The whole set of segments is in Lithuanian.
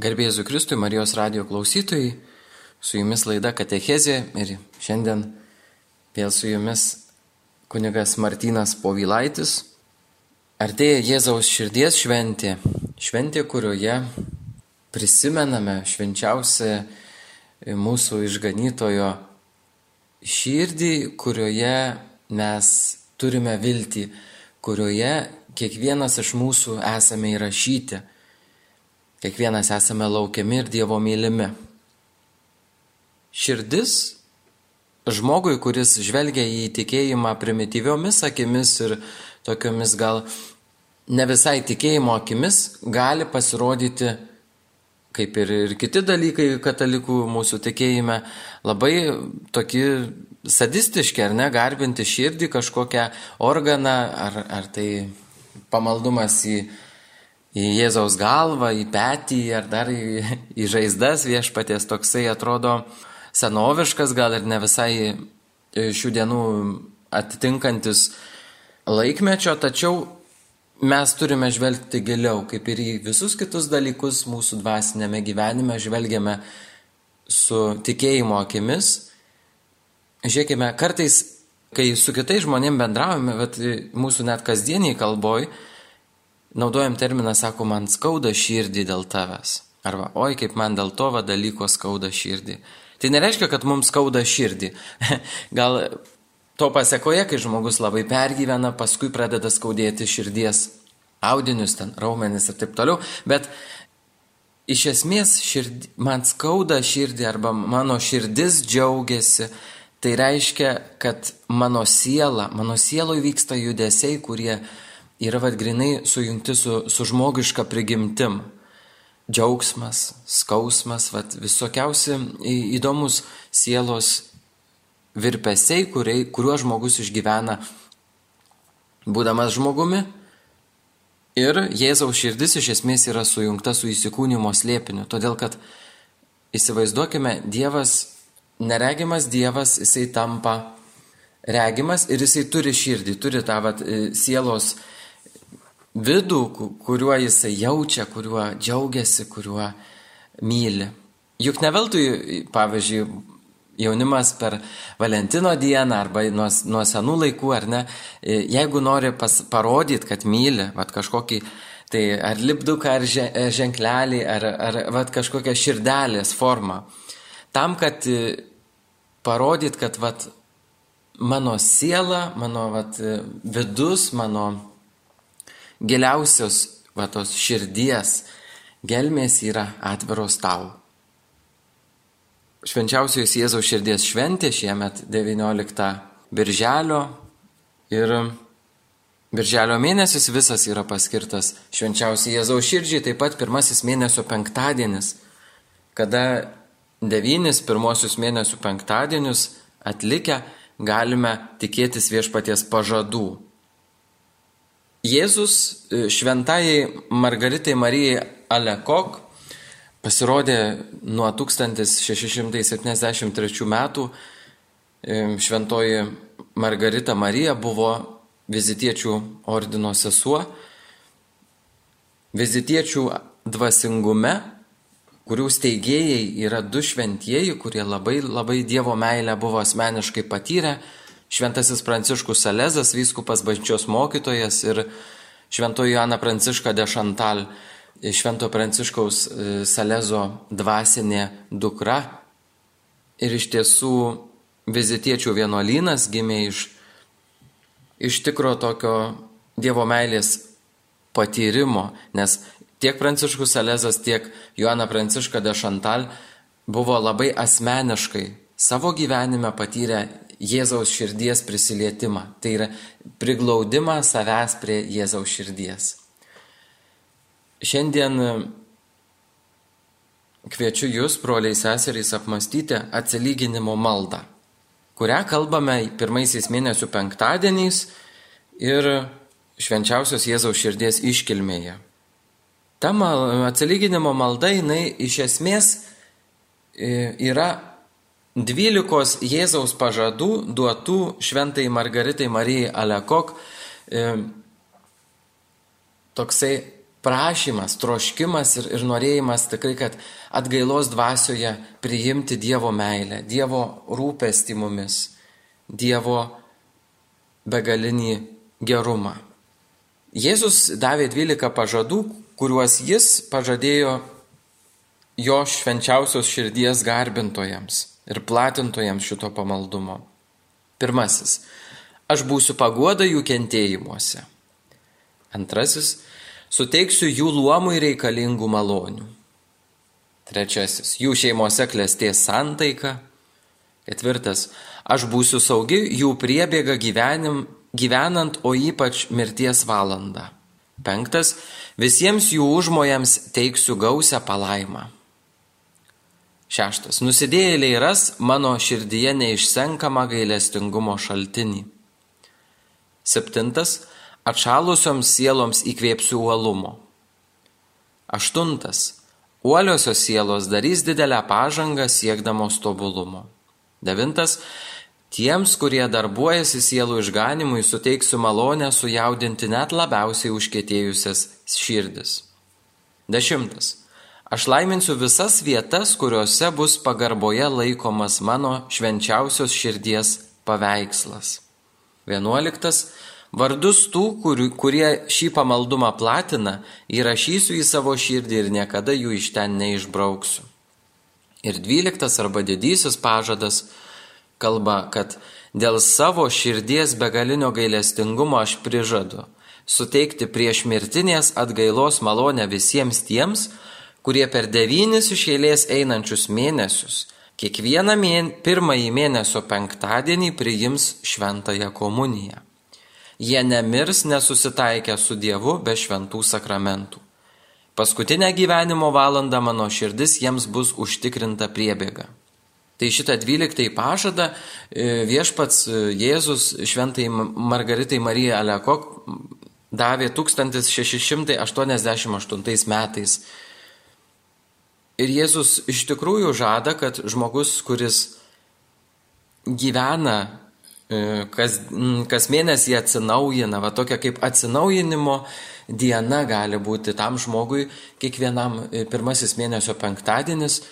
Garbėsiu Kristui, Marijos radio klausytojai, su jumis laida Katechezė ir šiandien vėl su jumis kunigas Martinas Povilaitis. Artėja Jėzaus širdies šventė, šventė, kurioje prisimename švenčiausią mūsų išganytojo širdį, kurioje mes turime viltį, kurioje kiekvienas iš mūsų esame įrašyti Kiekvienas esame laukiami ir Dievo mylimi. Širdis žmogui, kuris žvelgia į tikėjimą primityviomis akimis ir tokiomis gal ne visai tikėjimo akimis, gali pasirodyti, kaip ir, ir kiti dalykai katalikų mūsų tikėjime, labai tokie sadistiški, ar ne, garbinti širdį, kažkokią organą, ar, ar tai pamaldumas į į Jėzaus galvą, į petį ar dar į, į žaizdas viešpaties toksai atrodo senoviškas, gal ir ne visai šių dienų atitinkantis laikmečio, tačiau mes turime žvelgti giliau, kaip ir į visus kitus dalykus mūsų dvasinėme gyvenime žvelgiame su tikėjimo akimis. Žiūrėkime, kartais, kai su kitais žmonėmis bendraujame, bet mūsų net kasdieniai kalboj, naudojam terminą, sako, man skauda širdį dėl tavęs. Arba, oi, kaip man dėl to dalyko skauda širdį. Tai nereiškia, kad mums skauda širdį. Gal to pasiekoje, kai žmogus labai pergyvena, paskui pradeda skaudėti širdies audinius, ten raumenis ir taip toliau. Bet iš esmės širdį, man skauda širdį arba mano širdis džiaugiasi. Tai reiškia, kad mano siela, mano sieloje vyksta judesiai, kurie yra vad grinai sujungti su, su žmogiška prigimtim. Džiaugsmas, skausmas, vad visokiausi įdomus sielos virpesiai, kuriuo žmogus išgyvena būdamas žmogumi. Ir Jėzaus širdis iš esmės yra sujungta su įsikūnymo slėpiniu, todėl kad įsivaizduokime, Dievas, neregimas Dievas, jisai tampa regimas ir jisai turi širdį, turi tą vat, sielos vidų, kuriuo jisai jaučia, kuriuo džiaugiasi, kuriuo myli. Juk ne veltui, pavyzdžiui, jaunimas per Valentino dieną arba nuo, nuo senų laikų, ar ne, jeigu nori pas, parodyti, kad myli, vad kažkokį, tai ar lipduką, ar ženklelį, ar, ar vad kažkokią širdelės formą. Tam, kad parodyt, kad vat, mano siela, mano vat, vidus, mano giliausios va tos širdies gelmės yra atviros tau. Švenčiausios Jėzaus širdies šventė šiemet 19 birželio ir birželio mėnesis visas yra paskirtas švenčiausiai Jėzaus širdžiai, taip pat pirmasis mėnesio penktadienis, kada devynis pirmosius mėnesių penktadienius atlikę galime tikėtis viešpaties pažadų Jėzus e, šventajai Margaritai Marijai Alekok pasirodė nuo 1673 metų. E, šventoji Margarita Marija buvo vizitiečių ordino sesuo. Vizitiečių dvasingume, kurių steigėjai yra du šventieji, kurie labai labai Dievo meilę buvo asmeniškai patyrę Šventasis Pranciškus Salezas, vyskupas bažnyčios mokytojas ir Šventoji Ana Pranciška de Chantal, Švento Pranciškaus e, Salezo dvasinė dukra. Ir iš tiesų vizitiečių vienuolynas gimė iš, iš tikro tokio Dievo meilės patyrimo, nes tiek Pranciškus Salezas, tiek Joana Pranciška de Chantal buvo labai asmeniškai savo gyvenime patyrę Jėzaus širdies prisilietimą. Tai yra priglaudimą savęs prie Jėzaus širdies. Šiandien e, kviečiu jūs, broliai seserys, apmastyti atsilyginimo maldą, kurią kalbame pirmaisiais mėnesių penktadieniais ir švenčiausios Jėzaus širdies iškilmėje. Ta atsilyginimo malda, jinai iš esmės e, yra Dvylikos Jėzaus pažadų duotų šventai Margaritai Marijai Alekok e, toksai prašymas, troškimas ir, ir norėjimas tikrai, kad atgailos dvasioje priimti Dievo meilę, Dievo rūpestį mumis, Dievo begalinį gerumą. Jėzus davė 12 pažadų, kuriuos jis pažadėjo jo švenčiausios širdies garbintojams ir platintojams šito pamaldumo. Pirmasis. Aš būsiu paguoda jų kentėjimuose. Antrasis suteiksiu jų luomui reikalingų malonių. Trečiasis, jų šeimose klestės santaika. Ketvirtas, aš būsiu saugi jų priebėga gyvenim, gyvenant, o ypač mirties valandą. Penktas, visiems jų užmojams teiksiu gausią palaimą. Šeštas, nusidėjėliai ras mano širdyje neišsenkamą gailestingumo šaltinį. Septintas, atšalusioms sieloms įkvėpsiu uolumo. Aštuntas. Uoliosios sielos darys didelę pažangą siekdamos tobulumo. Devintas. Tiems, kurie darbuojasi sielų išganimui, suteiksiu malonę sujaudinti net labiausiai užkėtėjusias širdis. Dešimtas. Aš laiminsiu visas vietas, kuriuose bus pagarboje laikomas mano švenčiausios širdies paveikslas. Vienuoliktas Vardus tų, kurie šį pamaldumą platina, įrašysiu į savo širdį ir niekada jų iš ten neišbrauksiu. Ir dvyliktas arba didysis pažadas kalba, kad dėl savo širdies begalinio gailestingumo aš prižadu suteikti prieš mirtinės atgailos malonę visiems tiems, kurie per devynis iš eilės einančius mėnesius kiekvieną mėn, pirmąjį mėnesio penktadienį priims šventąją komuniją. Jie nemirs nesusitaikę su Dievu be šventų sakramentų. Paskutinę gyvenimo valandą mano širdis jiems bus užtikrinta priebėga. Tai šitą dvyliktąjį pažadą e, viešpats e, Jėzus šventai Margaritai Marija Alekok davė 1688 metais. Ir Jėzus iš tikrųjų žada, kad žmogus, kuris gyvena E, kas, kas mėnesį atsinaujina, va tokia kaip atsinaujinimo diena gali būti tam žmogui kiekvienam e, pirmasis mėnesio penktadienis.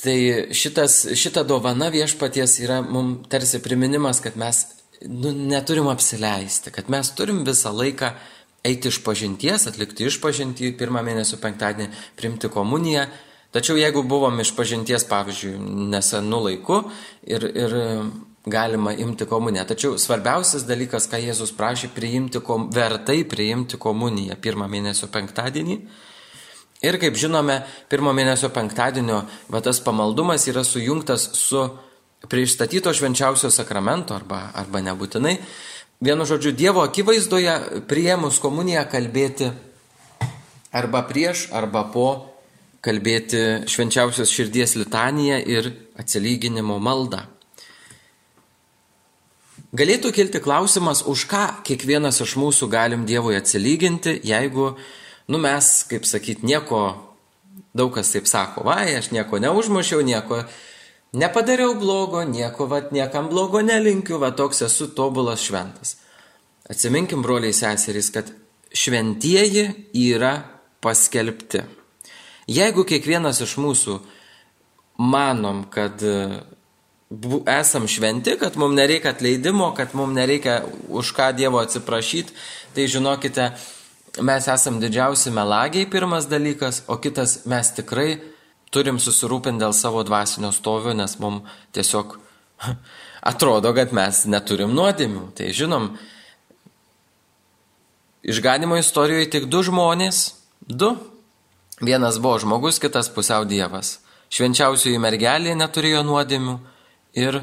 Tai šitas, šita dovana viešpaties yra mums tarsi priminimas, kad mes nu, neturim apsileisti, kad mes turim visą laiką eiti iš pažinties, atlikti iš pažintį pirmą mėnesio penktadienį, primti komuniją. Tačiau jeigu buvom iš pažinties, pavyzdžiui, nesenų laikų ir, ir galima imti komuniją. Tačiau svarbiausias dalykas, ką Jėzus prašė, priimti, vertai priimti komuniją pirmą mėnesio penktadienį. Ir kaip žinome, pirmo mėnesio penktadienio va, tas pamaldumas yra sujungtas su priešstatyto švenčiausio sakramento arba, arba nebūtinai. Vienu žodžiu, Dievo akivaizdoje prieimus komuniją kalbėti arba prieš, arba po kalbėti švenčiausios širdies litaniją ir atsilyginimo maldą. Galėtų kilti klausimas, už ką kiekvienas iš mūsų galim Dievui atsilyginti, jeigu, nu mes, kaip sakyt, nieko, daug kas taip sako, va, aš nieko neužmušiau, nieko nepadariau blogo, nieko, va, niekam blogo nelinkiu, va, toks esu tobulas šventas. Atsiminkim, broliai seserys, kad šventieji yra paskelbti. Jeigu kiekvienas iš mūsų manom, kad esam šventi, kad mums nereikia atleidimo, kad mums nereikia už ką Dievo atsiprašyti, tai žinokite, mes esam didžiausi melagiai pirmas dalykas, o kitas mes tikrai turim susirūpinti dėl savo dvasinio stovio, nes mums tiesiog atrodo, kad mes neturim nuodėmių. Tai žinom, išganimo istorijoje tik du žmonės, du. Vienas buvo žmogus, kitas pusiau dievas. Švenčiausioji mergelė neturėjo nuodėmių Ir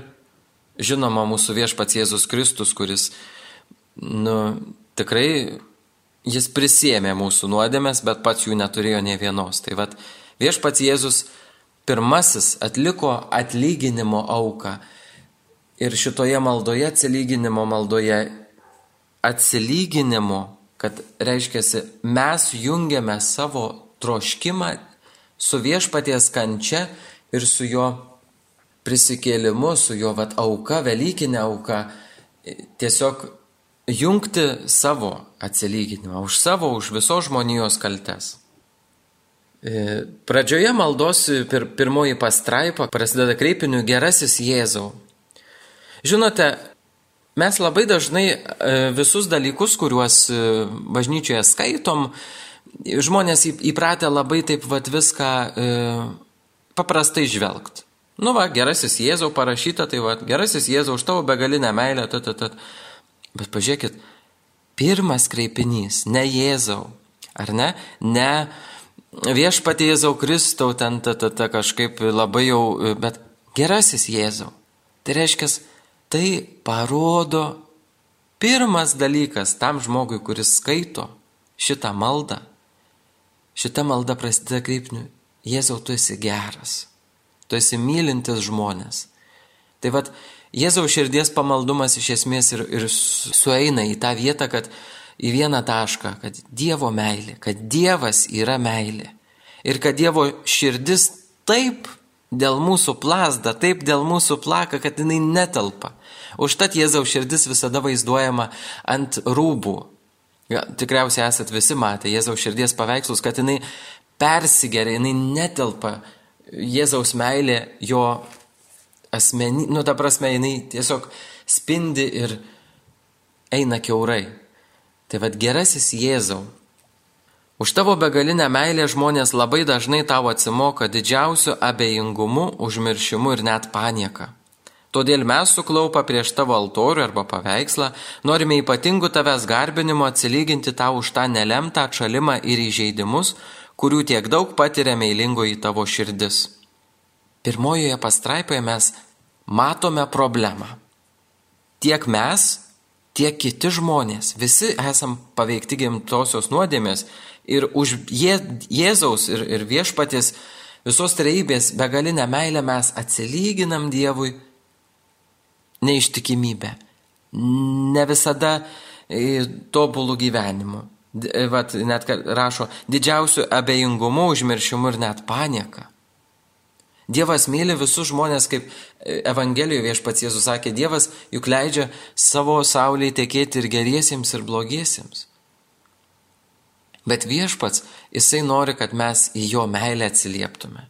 žinoma mūsų viešpats Jėzus Kristus, kuris, nu, tikrai jis prisėmė mūsų nuodėmės, bet pats jų neturėjo ne vienos. Tai vad, viešpats Jėzus pirmasis atliko atlyginimo auką. Ir šitoje maldoje, atsilyginimo maldoje, atsilyginimo, kad reiškia, mes jungiame savo troškimą su viešpaties kančia ir su jo prisikėlimu, su jo vat, auka, Velykinė auka, tiesiog jungti savo atsilyginimą, už savo, už visos žmonijos kaltes. E, pradžioje maldos pir, pirmoji pastraipa prasideda kreipiniu gerasis Jėzau. Žinote, mes labai dažnai e, visus dalykus, kuriuos e, bažnyčioje skaitom, žmonės įpratę labai taip vat viską paprastai žvelgti. Nu va, gerasis Jėzau parašyta, tai va, gerasis Jėzau už tavo begalinę meilę, tat, tat, tat. Bet pažiūrėkit, pirmas kreipinys, ne Jėzau, ar ne? Ne viešpatie Jėzau Kristau, ten ta, ta, ta kažkaip labai jau, bet gerasis Jėzau. Tai reiškia, tai parodo pirmas dalykas tam žmogui, kuris skaito šitą maldą. Šita malda prasideda kreipniu, Jėzau, tu esi geras, tu esi mylintis žmonės. Tai vad, Jėzaus širdies pamaldumas iš esmės ir, ir sueina į tą vietą, kad į vieną tašką, kad Dievo meilė, kad Dievas yra meilė. Ir kad Dievo širdis taip dėl mūsų plasda, taip dėl mūsų plaka, kad jinai netelpa. Užtat Jėzaus širdis visada vaizduojama ant rūbų. Ja, tikriausiai esat visi matę Jėzaus širdies paveikslus, kad jinai persigeria, jinai netelpa. Jėzaus meilė jo asmenį, nu ta prasme, jinai tiesiog spindi ir eina keurai. Tai vad gerasis Jėzau. Už tavo begalinę meilę žmonės labai dažnai tau atsimoka didžiausiu abejingumu, užmiršimu ir net panieka. Todėl mes suklaupą prieš tavo altorių arba paveikslą norime ypatingų tavęs garbinimo atsilyginti tau už tą nelemtą atšalimą ir įžeidimus, kurių tiek daug patiria meilingoji tavo širdis. Pirmojoje pastraipoje mes matome problemą. Tiek mes, tiek kiti žmonės, visi esam paveikti gimtosios nuodėmės ir už Jė, Jėzaus ir, ir viešpatės visos treibės begalinę meilę mes atsilyginam Dievui neištikimybę, ne visada e, tobulų gyvenimu. E, vat, net rašo didžiausių abejingumų, užmiršimų ir net panieką. Dievas myli visus žmonės, kaip Evangelijoje viešpats Jėzus sakė, Dievas juk leidžia savo saulėje tekėti ir geriesiems, ir blogiesiems. Bet viešpats, jisai nori, kad mes į jo meilę atsilieptume.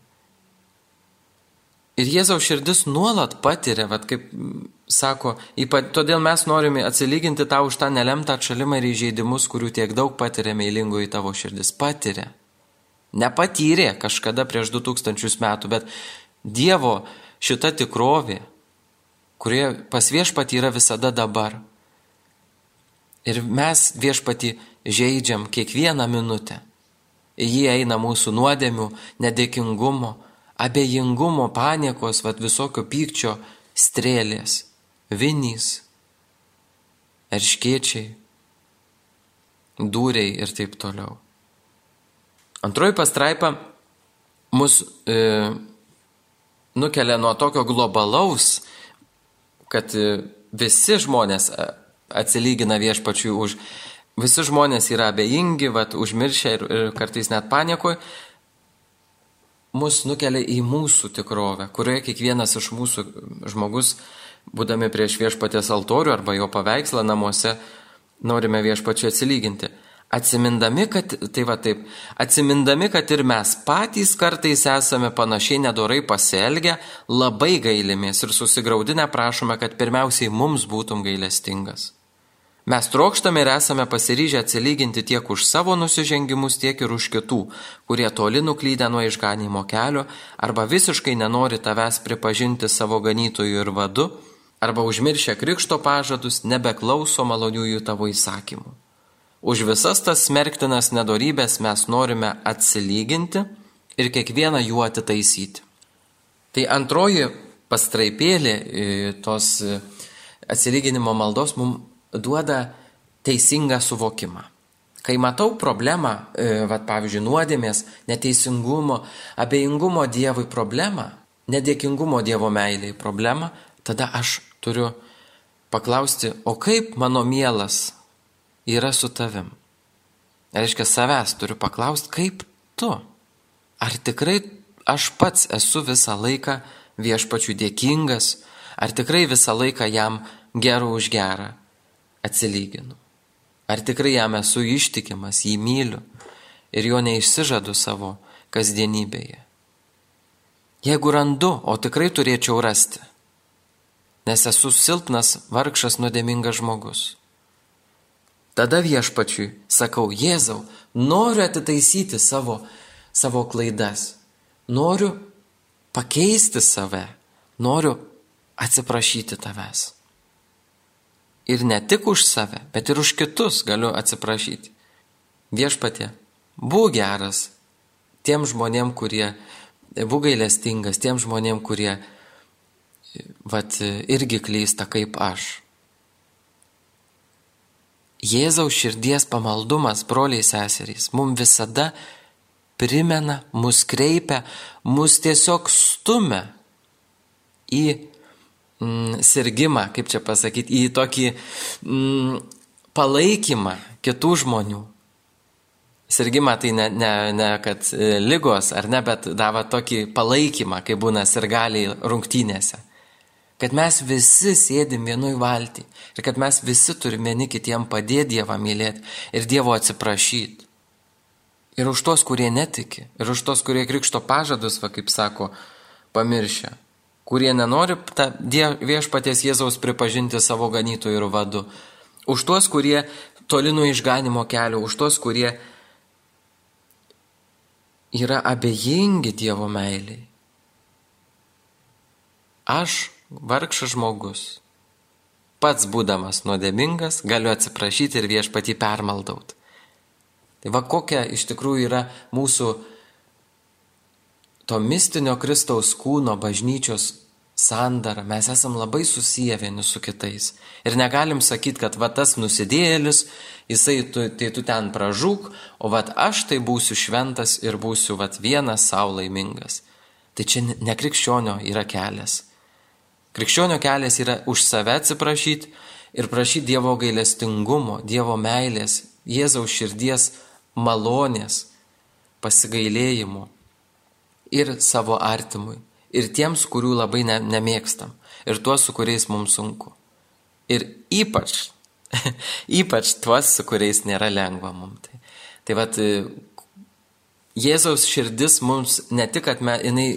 Ir Jėzaus širdis nuolat patiria, vad kaip sako, ypat, todėl mes norime atsilyginti tau už tą nelemtą atšalimą ir įžeidimus, kurių tiek daug patiria meilingoji tavo širdis. Patiria. Nepatyrė kažkada prieš 2000 metų, bet Dievo šita tikrovė, kurie pas viešpatį yra visada dabar. Ir mes viešpatį žaidžiam kiekvieną minutę. Į jį eina mūsų nuodėmių, nedėkingumo, abejingumo, paniekos, vad visokio pykčio strėlės, vinys, erškiečiai, dūriai ir taip toliau. Antroji pastraipa mus e, nukelia nuo tokio globalaus, kad e, visi žmonės e, atsilygina viešpačiui už, visi žmonės yra abejingi, vat, užmiršę ir, ir kartais net panikoje, mus nukelia į mūsų tikrovę, kurioje kiekvienas iš mūsų žmogus, būdami prieš viešpatės altorių arba jo paveikslą namuose, norime viešpačiui atsilyginti. Atsimindami, kad, tai va taip, atsimindami, kad ir mes patys kartais esame panašiai nedorai pasielgę, labai gailimės ir susigaudinę prašome, kad pirmiausiai mums būtum gailestingas. Mes trokštame ir esame pasiryžę atsilyginti tiek už savo nusižengimus, tiek ir už kitų, kurie toli nuklydę nuo išganimo kelio arba visiškai nenori tavęs pripažinti savo ganytojų ir vadu, arba užmiršę krikšto pažadus nebeklauso maloniųjų tavo įsakymų. Už visas tas smerktinas nedorybės mes norime atsilyginti ir kiekvieną jų atitaisyti. Tai antroji pastraipėlė e, tos e, atsilyginimo maldos mums duoda teisingą suvokimą. Kai matau problemą, e, vat, pavyzdžiui, nuodėmės, neteisingumo, abejingumo Dievui problemą, nedėkingumo Dievo meiliai problemą, tada aš turiu paklausti, o kaip mano mielas yra su tavim. Reiškia, savęs turiu paklausti, kaip tu. Ar tikrai aš pats esu visą laiką viešpačių dėkingas, ar tikrai visą laiką jam gerų už gerą. atsilyginu? Ar tikrai jam esu ištikimas, jį myliu ir jo neišsižadu savo kasdienybėje? Jeigu randu, o tikrai turėčiau rasti, nes esu silpnas, vargšas, nuodėmingas žmogus. Tada viešpačiui sakau, Jėzau, noriu atitaisyti savo, savo klaidas, noriu pakeisti save, noriu atsiprašyti tavęs. Ir ne tik už save, bet ir už kitus galiu atsiprašyti. Viešpatė, būk geras tiem žmonėm, kurie, būk gailestingas tiem žmonėm, kurie, vat, irgi klysta kaip aš. Jėzaus širdies pamaldumas, broliai seserys, mums visada primena, mus kreipia, mus tiesiog stumia į mm, sirgymą, kaip čia pasakyti, į tokį mm, palaikymą kitų žmonių. Sirgymą tai ne, ne, ne kad e, lygos ar ne, bet dava tokį palaikymą, kai būna sirgaliai rungtynėse. Kad mes visi sėdim vienui valtį ir kad mes visi turime vieni kitiem padėti Dievą mylėti ir Dievo atsiprašyti. Ir už tos, kurie netiki, ir už tos, kurie krikšto pažadus, va kaip sako, pamiršę kurie nenori viešpaties Jėzaus pripažinti savo ganytojų ir vadu, už tuos, kurie toli nuo išganimo kelio, už tuos, kurie yra abejingi Dievo meiliai. Aš, vargšas žmogus, pats būdamas nuodėmingas, galiu atsiprašyti ir viešpatį permaldaut. Tai va kokia iš tikrųjų yra mūsų to mistinio Kristaus kūno bažnyčios sandara, mes esam labai susiję vieni su kitais. Ir negalim sakyti, kad va tas nusidėlis, jisai tu, tai tu ten pražūk, o va aš tai būsiu šventas ir būsiu va vienas savo laimingas. Tai čia ne krikščionio yra kelias. Krikščionio kelias yra už save atsiprašyti ir prašyti Dievo gailestingumo, Dievo meilės, Jėzaus širdies malonės, pasigailėjimo ir savo artimui, ir tiems, kurių labai ne, nemėgstam, ir tuos, su kuriais mums sunku. Ir ypač, ypač tuos, su kuriais nėra lengva mums. Tai, tai vad, Jėzaus širdis mums ne tik, kad me, jinai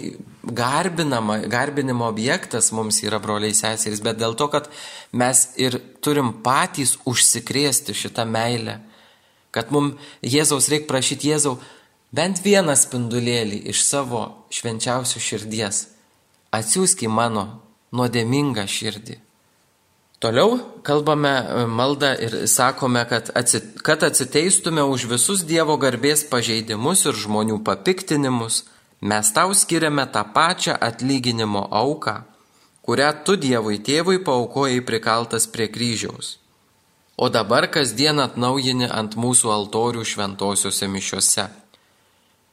garbinama, garbinimo objektas mums yra broliai seserys, bet dėl to, kad mes ir turim patys užsikrėsti šitą meilę. Kad mums Jėzaus reikia prašyti Jėzau, bent vieną spindulėlį iš savo švenčiausių širdies. Atsiųsk į mano nuodėmingą širdį. Toliau kalbame e, maldą ir sakome, kad, atsit, kad atsiteistume už visus Dievo garbės pažeidimus ir žmonių papiktinimus, mes tau skiriame tą pačią atlyginimo auką, kurią tu Dievui tėvui paukojai prikaltas prie kryžiaus. O dabar kasdien atnaujini ant mūsų altorių šventosiuose mišiuose.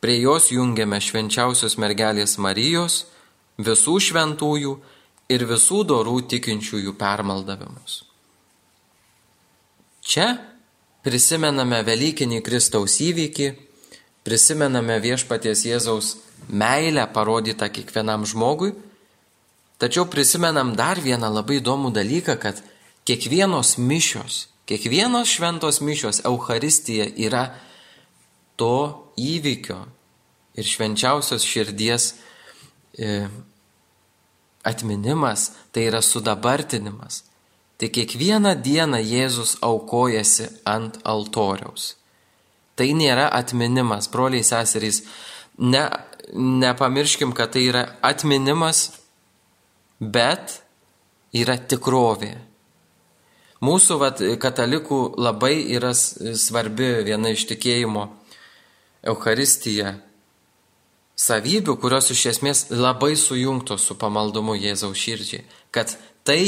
Prie jos jungiame švenčiausios mergelės Marijos, visų šventųjų ir visų dorų tikinčiųjų permaldavimus. Čia prisimename Velykinį Kristaus įvykį, prisimename viešpaties Jėzaus meilę parodytą kiekvienam žmogui, tačiau prisimenam dar vieną labai įdomų dalyką, kad kiekvienos mišios, kiekvienos šventos mišios Euharistija yra to įvykio ir švenčiausios širdies e, atminimas, tai yra sudabartinimas. Tai kiekvieną dieną Jėzus aukojasi ant altoriaus. Tai nėra atminimas, broliai seserys. Ne, nepamirškim, kad tai yra atminimas, bet yra tikrovė. Mūsų vat, katalikų labai yra svarbi viena iš tikėjimo Euharistija savybių, kurios iš esmės labai sujungtos su pamaldumu Jėzaus širdžiai, kad tai,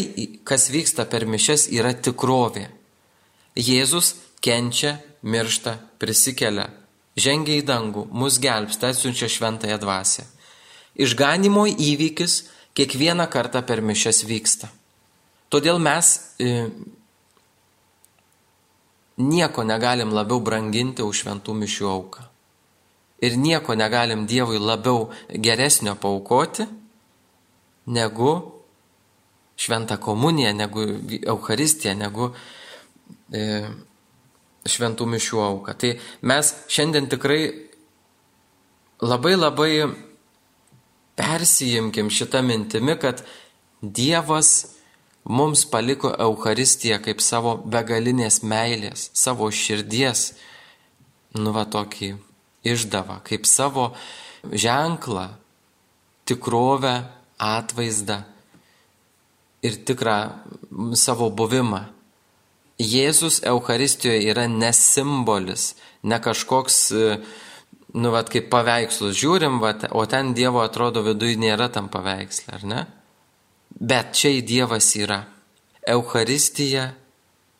kas vyksta per mišes, yra tikrovė. Jėzus kenčia, miršta, prisikelia, žengia į dangų, mus gelbsta, atsiunčia šventąją dvasę. Išganimo įvykis kiekvieną kartą per mišes vyksta. Todėl mes e, nieko negalim labiau branginti už šventų mišių auką ir nieko negalim Dievui labiau geresnio paukoti negu šventą komuniją, negu Euharistiją, negu e, šventų mišių auką. Tai mes šiandien tikrai labai labai persijimkim šitą mintimi, kad Dievas mums paliko Euharistiją kaip savo begalinės meilės, savo širdies, nu va tokį išdavą, kaip savo ženklą, tikrovę, atvaizdą ir tikrą savo buvimą. Jėzus Euharistijoje yra ne simbolis, ne kažkoks, nu, vat, kaip paveikslus žiūrim, vat, o ten Dievo atrodo viduje nėra tam paveikslė, ar ne? Bet čia į Dievas yra. Euharistija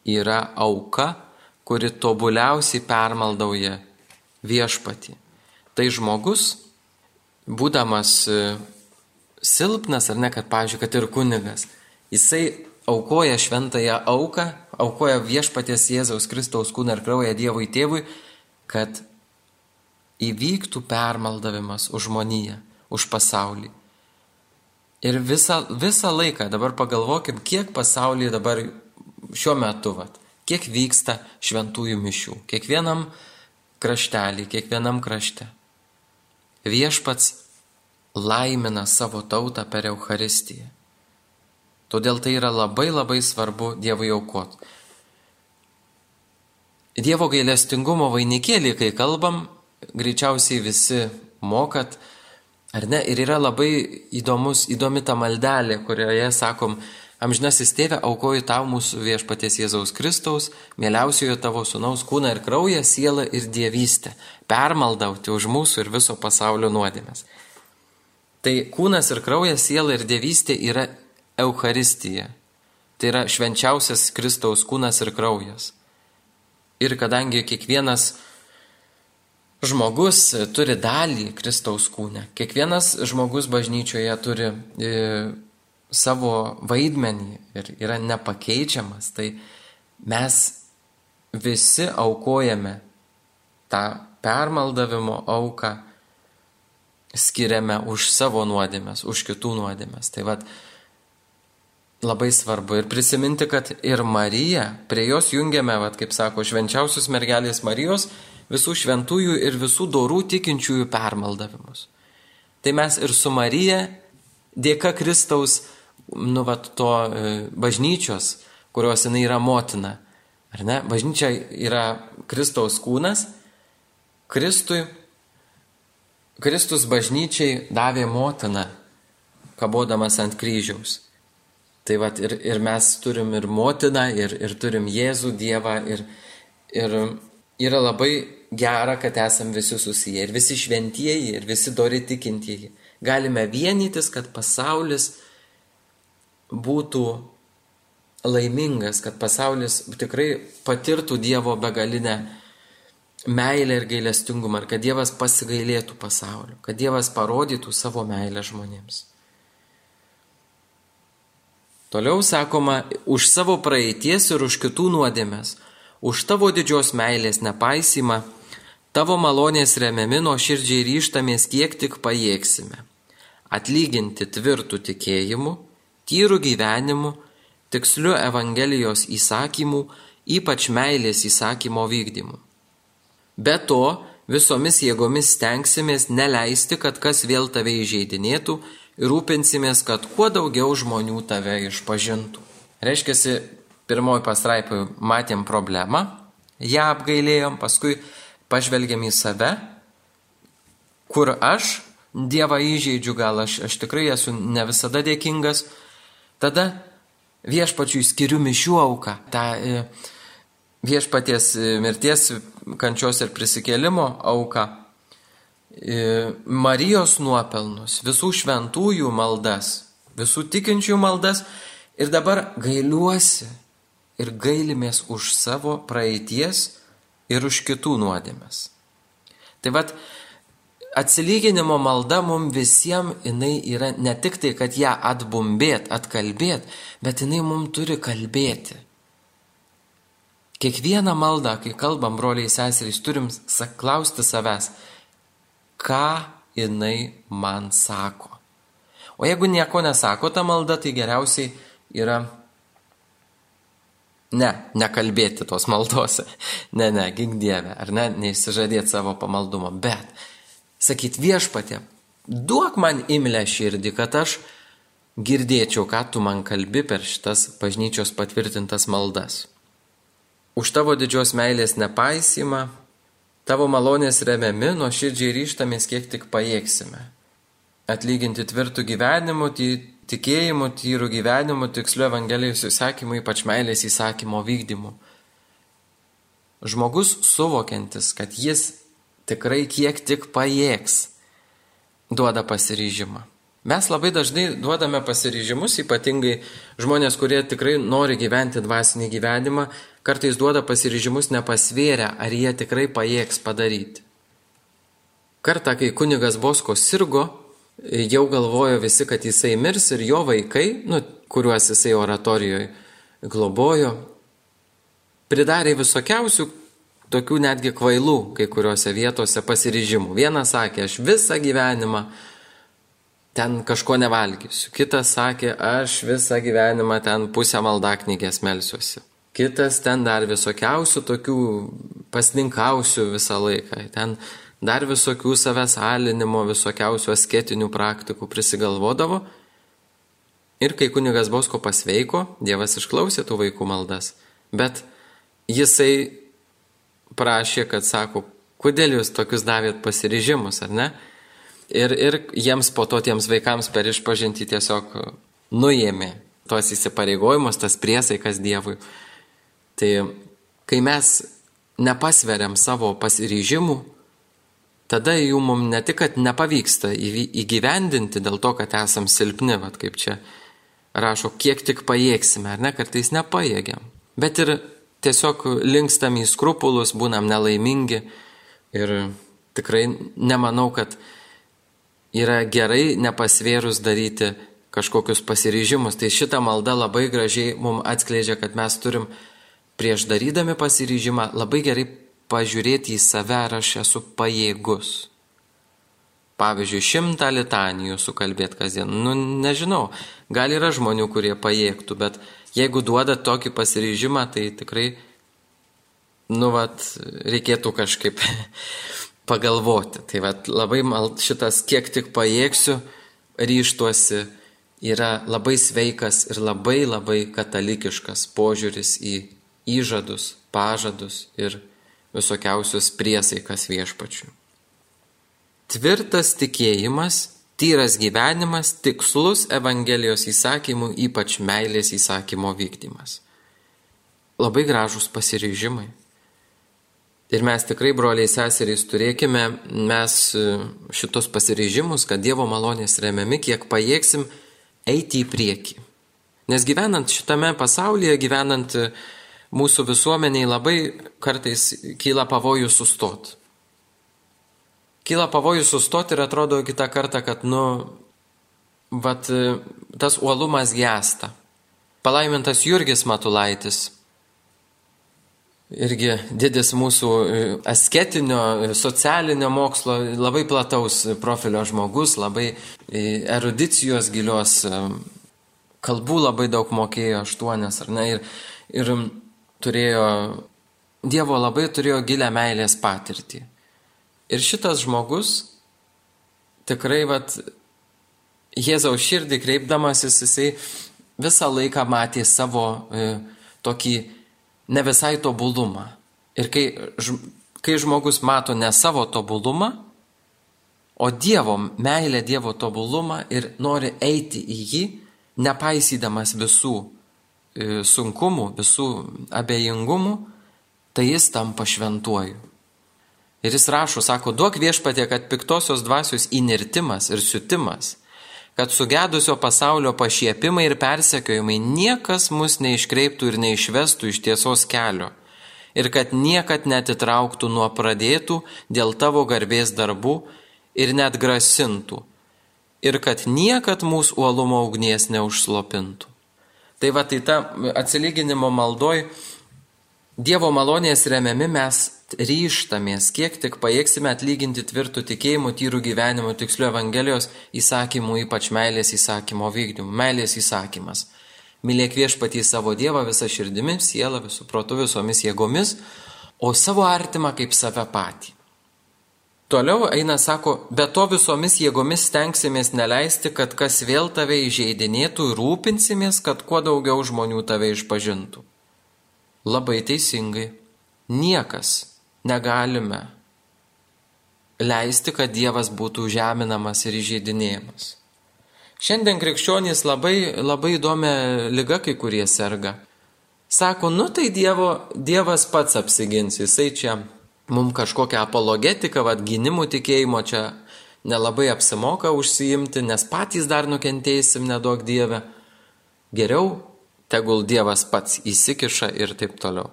yra auka, kuri tobuliausiai permaldauja viešpatį. Tai žmogus, būdamas e, silpnas, ar ne, kad, pavyzdžiui, kad ir kunigas, jisai aukoja šventąją auką, aukoja viešpaties Jėzaus Kristaus kūną ir kraują Dievui tėvui, kad įvyktų permaldavimas už žmoniją, už pasaulį. Ir visą, visą laiką, dabar pagalvokim, kiek pasaulyje dabar šiuo metu, vat, kiek vyksta šventųjų mišių, kiekvienam kraštelį, kiekvienam krašte. Viešpats laimina savo tautą per Euharistiją. Todėl tai yra labai labai svarbu Dievui aukot. Dievo gailestingumo vainikėlį, kai kalbam, greičiausiai visi mokat, ar ne? Ir yra labai įdomus, įdomi ta maldelė, kurioje sakom, amžinasis tėvė, aukoju tau mūsų viešpaties Jėzaus Kristaus, mieliausiojo tavo sunaus kūną ir kraują, sielą ir dievystę, permaldauti už mūsų ir viso pasaulio nuodėmės. Tai kūnas ir kraujas, siela ir dievystė yra Euharistija. Tai yra švenčiausias Kristaus kūnas ir kraujas. Ir kadangi kiekvienas žmogus turi dalį Kristaus kūne, kiekvienas žmogus bažnyčioje turi e, savo vaidmenį ir yra nepakeičiamas, tai mes visi aukojame tą permaldavimo auką, skiriame už savo nuodėmės, už kitų nuodėmės. Tai vad, labai svarbu ir prisiminti, kad ir Marija, prie jos jungiame, vat, kaip sako, švenčiausius mergelės Marijos, visų šventųjų ir visų dorų tikinčiųjų permaldavimus. Tai mes ir su Marija, dėka Kristaus, nu, vat, to e, bažnyčios, kurios jinai yra motina, ar ne? Bažnyčia yra Kristaus kūnas, Kristui, Kristus bažnyčiai davė motiną, kabodamas ant kryžiaus. Tai vat ir, ir mes turim ir motiną, ir, ir turim Jėzų Dievą, ir, ir yra labai gera, kad esam visi susiję, ir visi šventieji, ir visi dori tikintieji. Galime vienytis, kad pasaulis būtų laimingas, kad pasaulis tikrai patirtų Dievo begalinę meilę ir gailestingumą, ir kad Dievas pasigailėtų pasaulio, kad Dievas parodytų savo meilę žmonėms. Toliau sakoma, už savo praeities ir už kitų nuodėmės, už tavo didžios meilės nepaisymą, tavo malonės remiami nuo širdžiai ryštamės, kiek tik pajėgsime. Atlyginti tvirtų tikėjimu, tyrų gyvenimu, tiksliu Evangelijos įsakymu, ypač meilės įsakymo vykdymu. Be to, visomis jėgomis stengsimės neleisti, kad kas vėl tave įžeidinėtų ir rūpinsimės, kad kuo daugiau žmonių tave išpažintų. Reiškia, pirmoji pastraipai matėm problemą, ją apgailėjom, paskui pažvelgiam į save, kur aš Dievą įžeidžiu, gal aš, aš tikrai esu ne visada dėkingas, tada viešpačiui skiriu mišių auką, tą e, viešpaties e, mirties, kančios ir prisikėlimo auką Marijos nuopelnus, visų šventųjų maldas, visų tikinčių maldas ir dabar gailiuosi ir gailimės už savo praeities ir už kitų nuodėmės. Tai vad, atsilyginimo malda mums visiems jinai yra ne tik tai, kad ją atbumbėt, atkalbėt, bet jinai mums turi kalbėti. Kiekvieną maldą, kai kalbam broliai seserys, turim klausti savęs, ką jinai man sako. O jeigu nieko nesako ta malda, tai geriausiai yra Ne, nekalbėti tos maldose. Ne, ne, gink Dieve, ar ne, neįsižadėti savo pamaldumo. Bet sakyti viešpatė, duok man imlę širdį, kad aš girdėčiau, ką tu man kalbi per šitas bažnyčios patvirtintas maldas. Už tavo didžios meilės nepaisymą, tavo malonės remiami, nuo širdžiai ryštamės, kiek tik pajėgsime. Atlyginti tvirtų gyvenimų, tikėjimų, tyrų gyvenimų, tiksliu Evangelijos įsakymu, ypač meilės įsakymo vykdymu. Žmogus suvokiantis, kad jis tikrai kiek tik pajėgs, duoda pasiryžimą. Mes labai dažnai duodame pasiryžimus, ypatingai žmonės, kurie tikrai nori gyventi dvasinį gyvenimą, kartais duoda pasiryžimus nepasvėrę, ar jie tikrai pajėgs padaryti. Kartą, kai kunigas Bosko sirgo, jau galvojo visi, kad jisai mirs ir jo vaikai, nu, kuriuos jisai oratorijoje globojo, pridarė visokiausių tokių netgi kvailų kai kuriuose vietose pasiryžimų. Vienas sakė, aš visą gyvenimą ten kažko nevalgysiu. Kitas sakė, aš visą gyvenimą ten pusę maldaknygės melsiuosi. Kitas ten dar visokiausių tokių pasninkausių visą laiką. Ten dar visokių savęs alinimo, visokiausių asketinių praktikų prisigalvodavo. Ir kai kunigas Bosko pasveiko, Dievas išklausė tų vaikų maldas. Bet jisai prašė, kad sako, kodėl jūs tokius davėt pasiryžimus, ar ne? Ir, ir jiems po to tiems vaikams per išpažinti tiesiog nuėmė tos įsipareigojimus, tas priesaikas Dievui. Tai kai mes nepasveriam savo pasiryžimų, tada jų mums ne tik, kad nepavyksta įgyvendinti dėl to, kad esam silpni, vad kaip čia rašo, kiek tik pajėgsime, ar ne, kartais nepajėgiam. Bet ir tiesiog linkstam į skrupulus, būnam nelaimingi ir tikrai nemanau, kad yra gerai nepasvėrus daryti kažkokius pasiryžimus. Tai šita malda labai gražiai mums atskleidžia, kad mes turim prieš darydami pasiryžimą labai gerai pažiūrėti į save, ar aš esu pajėgus. Pavyzdžiui, šimtą litanijų sukalbėti kasdien. Nu, nežinau, gal yra žmonių, kurie pajėgtų, bet jeigu duoda tokį pasiryžimą, tai tikrai, nu, vat, reikėtų kažkaip pagalvoti. Tai vat, labai mal, šitas kiek tik pajėgsiu, ryštuosi, yra labai sveikas ir labai labai katalikiškas požiūris į įžadus, pažadus ir visokiausius priesaikas viešpačių. Tvirtas tikėjimas, tyras gyvenimas, tikslus Evangelijos įsakymų, ypač meilės įsakymo vykdymas. Labai gražus pasiryžimai. Ir mes tikrai, broliai seserys, turėkime mes e, šitos pasiryžimus, kad Dievo malonės remiami, kiek pajėgsim eiti į priekį. Nes gyvenant šitame pasaulyje, gyvenant e, mūsų visuomeniai, labai kartais kyla pavojus sustot. Kyla pavojus sustot ir atrodo kitą kartą, kad, nu, vat, e, tas uolumas gesta. Palaimintas Jurgis Matulaitis irgi didis mūsų e, asketinio, e, socialinio mokslo, labai plataus profilio žmogus, labai erudicijos gilios, kalbų labai daug mokėjo, aštuonias ar ne, ir, ir turėjo, Dievo labai turėjo gilę meilės patirtį. Ir šitas žmogus tikrai, vat, Jėzaus širdį kreipdamasis, jisai visą laiką matė savo e, tokį ne visai tobulumą. Ir kai, kai žmogus mato ne savo tobulumą, o Dievo meilę, Dievo tobulumą ir nori eiti į jį, nepaisydamas visų e, sunkumų, visų abejingumų, tai jis tampa šventuoju. Ir jis rašo, sako, duok viešpatė, kad piktosios dvasios įnirtimas ir siutimas kad sugedusio pasaulio pašiepimai ir persekiojimai niekas mus neiškreiptų ir neišvestų iš tiesos kelio, ir kad niekad netitrauktų nuo pradėtų dėl tavo garbės darbų ir net grasintų, ir kad niekad mūsų uolumo ugnies neužslopintų. Tai va, tai ta atsilyginimo maldoj Dievo malonės remiami mes ryštamės, kiek tik pajėgsime atlyginti tvirtų tikėjimų, tyrų gyvenimų, tikslių Evangelijos įsakymų, ypač meilės įsakymo vykdymų. Meilės įsakymas. Mylėk viešpatį savo Dievą visą širdimi, sielą, visų protų, visomis jėgomis, o savo artimą kaip save patį. Toliau eina, sako, be to visomis jėgomis stengsimės neleisti, kad kas vėl tave įžeidinėtų ir rūpinsimės, kad kuo daugiau žmonių tave išpažintų. Labai teisingai. Niekas negalime leisti, kad Dievas būtų žeminamas ir įžeidinėjamas. Šiandien krikščionys labai, labai įdomią lygą kai kurie serga. Sako, nu tai dievo, Dievas pats apsigins, jisai čia mums kažkokią apologetiką, vad gynimų tikėjimo čia nelabai apsimoka užsiimti, nes patys dar nukentėsim, nedaug Dieve. Geriau, tegul Dievas pats įsikiša ir taip toliau.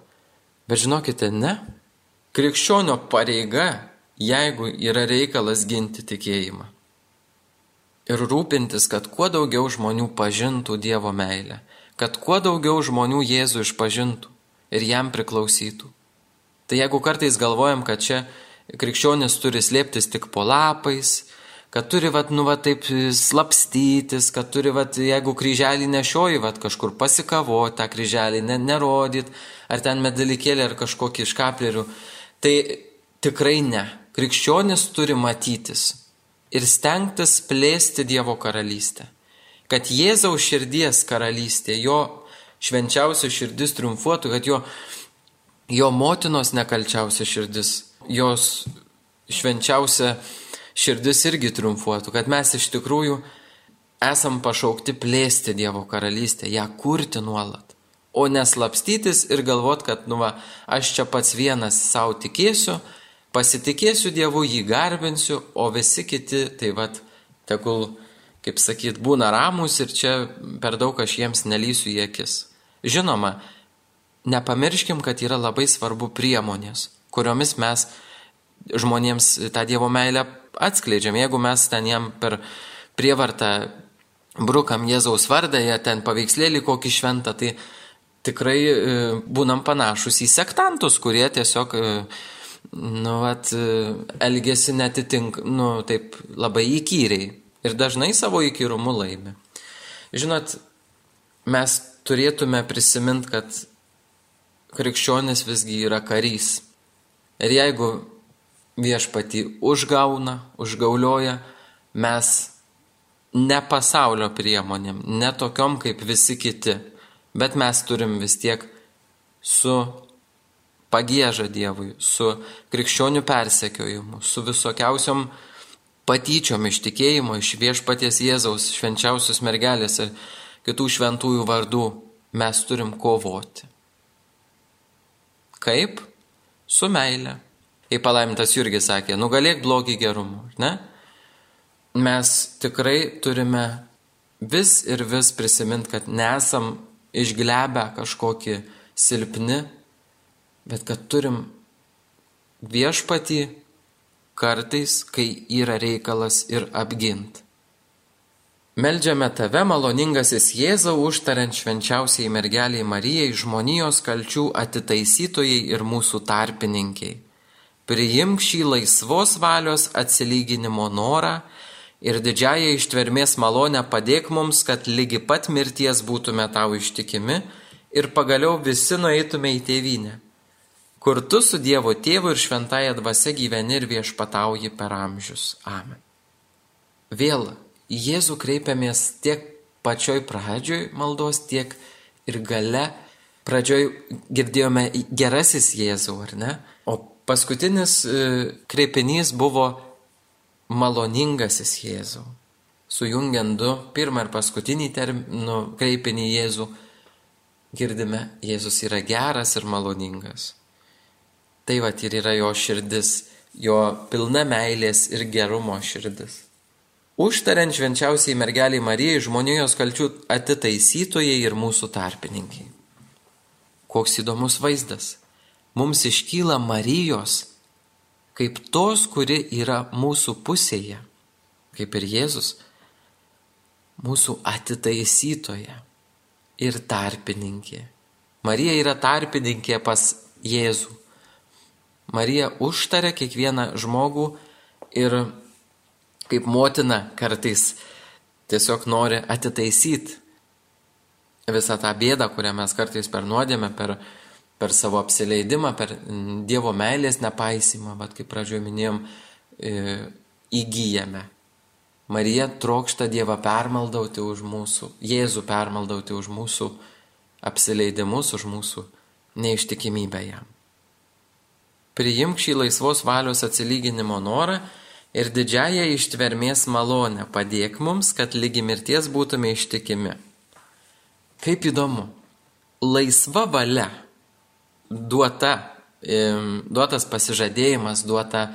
Bet žinokite, ne. Krikščionio pareiga, jeigu yra reikalas ginti tikėjimą ir rūpintis, kad kuo daugiau žmonių pažintų Dievo meilę, kad kuo daugiau žmonių Jėzų išpažintų ir jam priklausytų. Tai jeigu kartais galvojam, kad čia krikščionis turi slėptis tik po lapais, kad turi, vat, nu, vat, taip slapstytis, kad turi, vat, jeigu kryželį nešioji, vat, kažkur pasikavo tą kryželį, ne, nerodyt, ar ten medalikėlį, ar kažkokį iš kaplerių, tai tikrai ne. Krikščionis turi matytis, ir stengtis plėsti Dievo karalystę. Kad Jėzaus širdies karalystė, jo švenčiausia širdis triumfuotų, kad jo, jo motinos nekalčiausia širdis, jos švenčiausia širdis irgi triumfuotų, kad mes iš tikrųjų esam pašaukti plėsti Dievo karalystę, ją kurti nuolat, o neslapstytis ir galvot, kad, nu va, aš čia pats vienas savo tikėsiu, pasitikėsiu Dievu, jį garbinsiu, o visi kiti, tai vad, tegul, kaip sakyt, būna ramus ir čia per daug aš jiems nelysiu į akis. Žinoma, nepamirškim, kad yra labai svarbu priemonės, kuriomis mes žmonėms tą Dievo meilę atskleidžiam. Jeigu mes ten jam per prievartą brukam Jėzaus vardą, jie ten paveikslėlį kokį šventą, tai tikrai e, būnam panašus į sektantus, kurie tiesiog e, nu, vat, elgesi netitink, nu, taip labai įkyriai ir dažnai savo įkyrumu laimi. Žinot, mes turėtume prisiminti, kad krikščionis visgi yra karys. Ir jeigu viešpati užgauna, užgaulioja, mes ne pasaulio priemonėm, ne tokiom kaip visi kiti, bet mes turim vis tiek su pagėža Dievui, su krikščionių persekiojimu, su visokiausiom patyčiom iš tikėjimo, iš viešpaties Jėzaus švenčiausios mergelės ir kitų šventųjų vardų mes turim kovoti. Kaip? Su meile. Kaip palaimintas Jurgis sakė, nugalėk blogį gerumu, ne? Mes tikrai turime vis ir vis prisiminti, kad nesam išglebę kažkokį silpni, bet kad turim viešpatį kartais, kai yra reikalas ir apgint. Meldžiame tave, maloningasis Jėzau, užtariant švenčiausiai mergeliai Marijai, žmonijos kalčių atitaisytojai ir mūsų tarpininkiai. Priimk šį laisvos valios atsilyginimo norą ir didžiąją ištvermės malonę padėk mums, kad lygi pat mirties būtume tau ištikimi ir pagaliau visi nueitume į tėvynę kur tu su Dievo tėvu ir šventąją dvasia gyveni ir viešpatauji per amžius. Amen. Vėl į Jėzų kreipiamės tiek pačioj pradžioj maldos, tiek ir gale. Pradžioj girdėjome gerasis Jėzų, ar ne? O paskutinis e, kreipinys buvo maloningasis Jėzų. Sujungiant du, pirmą ir paskutinį terminų kreipinį Jėzų, girdime, Jėzus yra geras ir maloningas. Tai va ir yra jo širdis, jo pilna meilės ir gerumo širdis. Užtariant švenčiausiai mergeliai Marijai žmonijos kalčių atitaisytojai ir mūsų tarpininkai. Koks įdomus vaizdas. Mums iškyla Marijos kaip tos, kuri yra mūsų pusėje, kaip ir Jėzus, mūsų atitaisytoje ir tarpininkė. Marija yra tarpininkė pas Jėzų. Marija užtaria kiekvieną žmogų ir kaip motina kartais tiesiog nori atitaisyti. visą tą bėdą, kurią mes kartais per nuodėmę, per, per savo apsileidimą, per Dievo meilės nepaisimą, bet kaip pradžioje minėjom, e, įgyjame. Marija trokšta Dievą permaldauti už mūsų, Jėzų permaldauti už mūsų apsileidimus, už mūsų neištikimybę jam. Priimk šį laisvos valios atsilyginimo norą ir didžiąją ištvermės malonę padėk mums, kad lygi mirties būtume ištikimi. Kaip įdomu, laisva valia duota, duotas pasižadėjimas, duota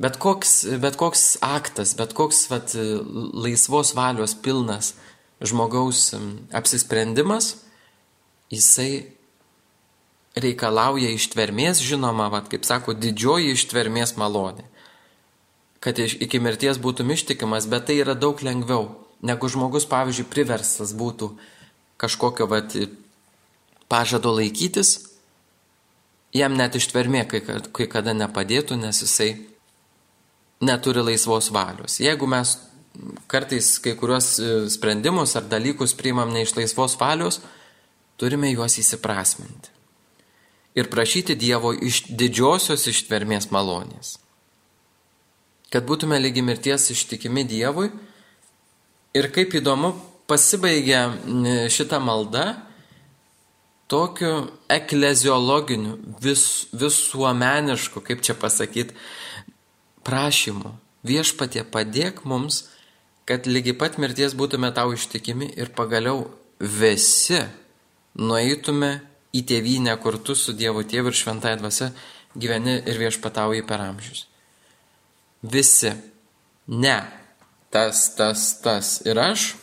bet koks, bet koks aktas, bet koks vat, laisvos valios pilnas žmogaus apsisprendimas, jisai reikalauja ištvermės, žinoma, vat, kaip sako, didžioji ištvermės malonė. Kad iki mirties būtum ištikimas, bet tai yra daug lengviau, negu žmogus, pavyzdžiui, priverstas būtų kažkokio vat, pažado laikytis, jam net ištvermė kai, kai kada nepadėtų, nes jisai neturi laisvos valios. Jeigu mes kartais kai kuriuos e, sprendimus ar dalykus priimam ne iš laisvos valios, turime juos įsiprasminti. Ir prašyti Dievo iš didžiosios ištvermės malonės kad būtume lygi mirties ištikimi Dievui. Ir kaip įdomu, pasibaigia šitą maldą tokiu ekleziologiniu, vis, visuomenišku, kaip čia pasakyti, prašymu. Viešpatie padėk mums, kad lygi pat mirties būtume tau ištikimi ir pagaliau visi nueitume į tėvynę, kur tu su Dievu tėvu ir šventai dvasia gyveni ir viešpatauji per amžius. Visi. Ne. Tas, tas, tas ir aš,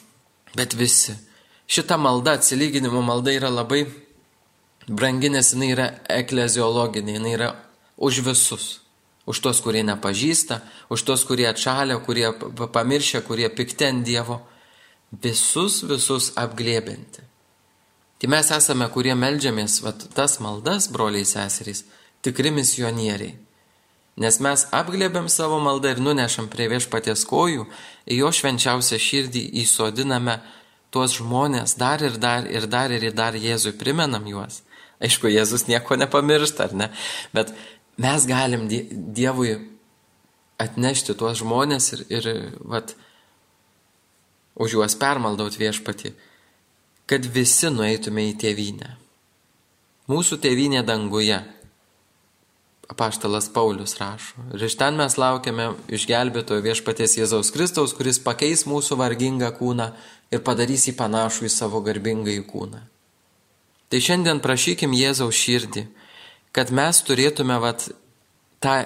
bet visi. Šita malda, atsilyginimo malda yra labai brangi, nes jinai yra ekleziologinė, jinai yra už visus. Už tos, kurie nepažįsta, už tos, kurie atšalia, kurie pamiršia, kurie pikti ant Dievo. Visus, visus apglėbinti. Tai mes esame, kurie melžiamės, vat, tas maldas, broliai seserys, tikri misionieriai. Nes mes apglėbėm savo maldą ir nunešam prie viešpaties kojų, į jo švenčiausią širdį įsodiname tuos žmonės dar ir dar ir dar ir dar Jėzui primenam juos. Aišku, Jėzus nieko nepamiršta, ar ne? Bet mes galim Dievui atnešti tuos žmonės ir, ir vat, už juos permaldaut viešpatį, kad visi nueitume į tėvynę. Mūsų tėvynė danguje apaštalas Paulius rašo. Ir iš ten mes laukiame išgelbėtojo viešpaties Jėzaus Kristaus, kuris pakeis mūsų vargingą kūną ir padarys jį panašų į savo garbingąjį kūną. Tai šiandien prašykim Jėzaus širdį, kad mes turėtume vat, tą,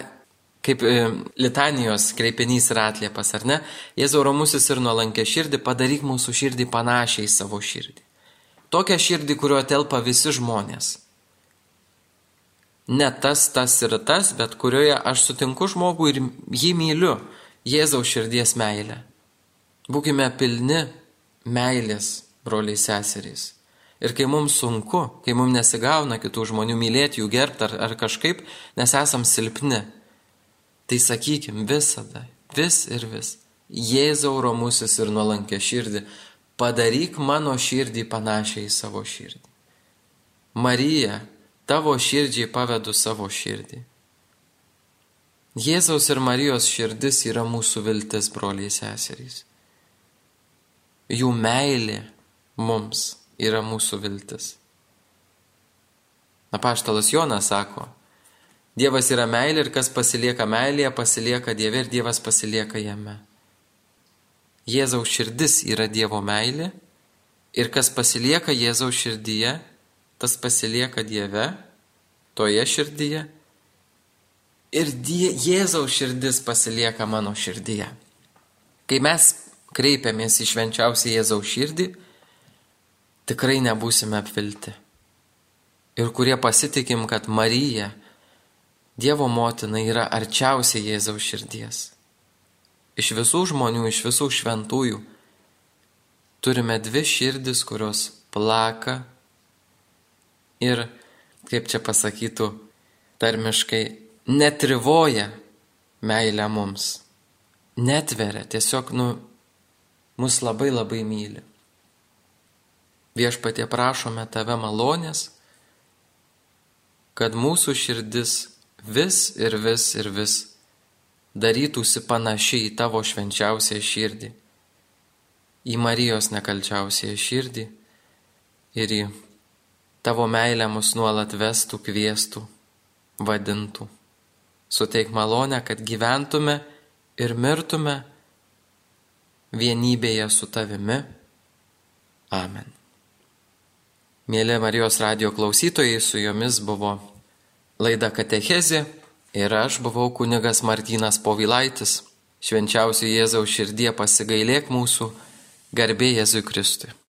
kaip e, litanijos kreipinys ir atliepas, ar ne? Jėzau romusis ir nuolankė širdį, padaryk mūsų širdį panašiai į savo širdį. Tokią širdį, kurio telpa visi žmonės ne tas, tas ir tas, bet kurioje aš sutinku žmogų ir jį myliu, Jėzaus širdies meilę. Būkime pilni meilės, broliai seserys. Ir kai mums sunku, kai mums nesigauna kitų žmonių mylėti, jų gerbti ar, ar kažkaip, nes esam silpni, tai sakykim visada, vis ir vis. Jėzau romusis ir nuolankė širdį, padaryk mano širdį panašiai į savo širdį. Marija, tavo širdžiai pavedu savo širdį. Jėzaus ir Marijos širdis yra mūsų viltis, broliai seserys. Jų meilė mums yra mūsų viltis. Apaštalas Jonas sako, Dievas yra meilė ir kas pasilieka meilėje, pasilieka Dieve ir Dievas pasilieka jame. Jėzaus širdis yra Dievo meilė ir kas pasilieka Jėzaus širdyje, tas pasilieka Dieve, toje širdyje ir die, Jėzaus širdis pasilieka mano širdyje. Kai mes kreipiamės į švenčiausią Jėzaus širdį, tikrai nebūsime apvilti. Ir kurie pasitikim, kad Marija, Dievo motina, yra arčiausiai Jėzaus širdies. Iš visų žmonių, iš visų šventųjų turime dvi širdis, kurios plaka ir, kaip čia pasakytų, tarmiškai netrivoja meilę mums. Netveria, tiesiog, nu, mus labai labai myli. Viešpatie prašome tave malonės, kad mūsų širdis vis ir vis ir vis darytųsi panašiai į tavo švenčiausią širdį, į Marijos nekalčiausią širdį ir į tavo meilę mus nuolat vestų, kvieštų, vadintų. Suteik malonę, kad gyventume ir mirtume vienybėje su tavimi. Amen. Mėly Marijos radio klausytojai, su jomis buvo laida Katechezė ir aš buvau kunigas Martynas Povilaitis. Švenčiausių Jėzaus širdie pasigailėk mūsų, garbė Jėzui Kristui.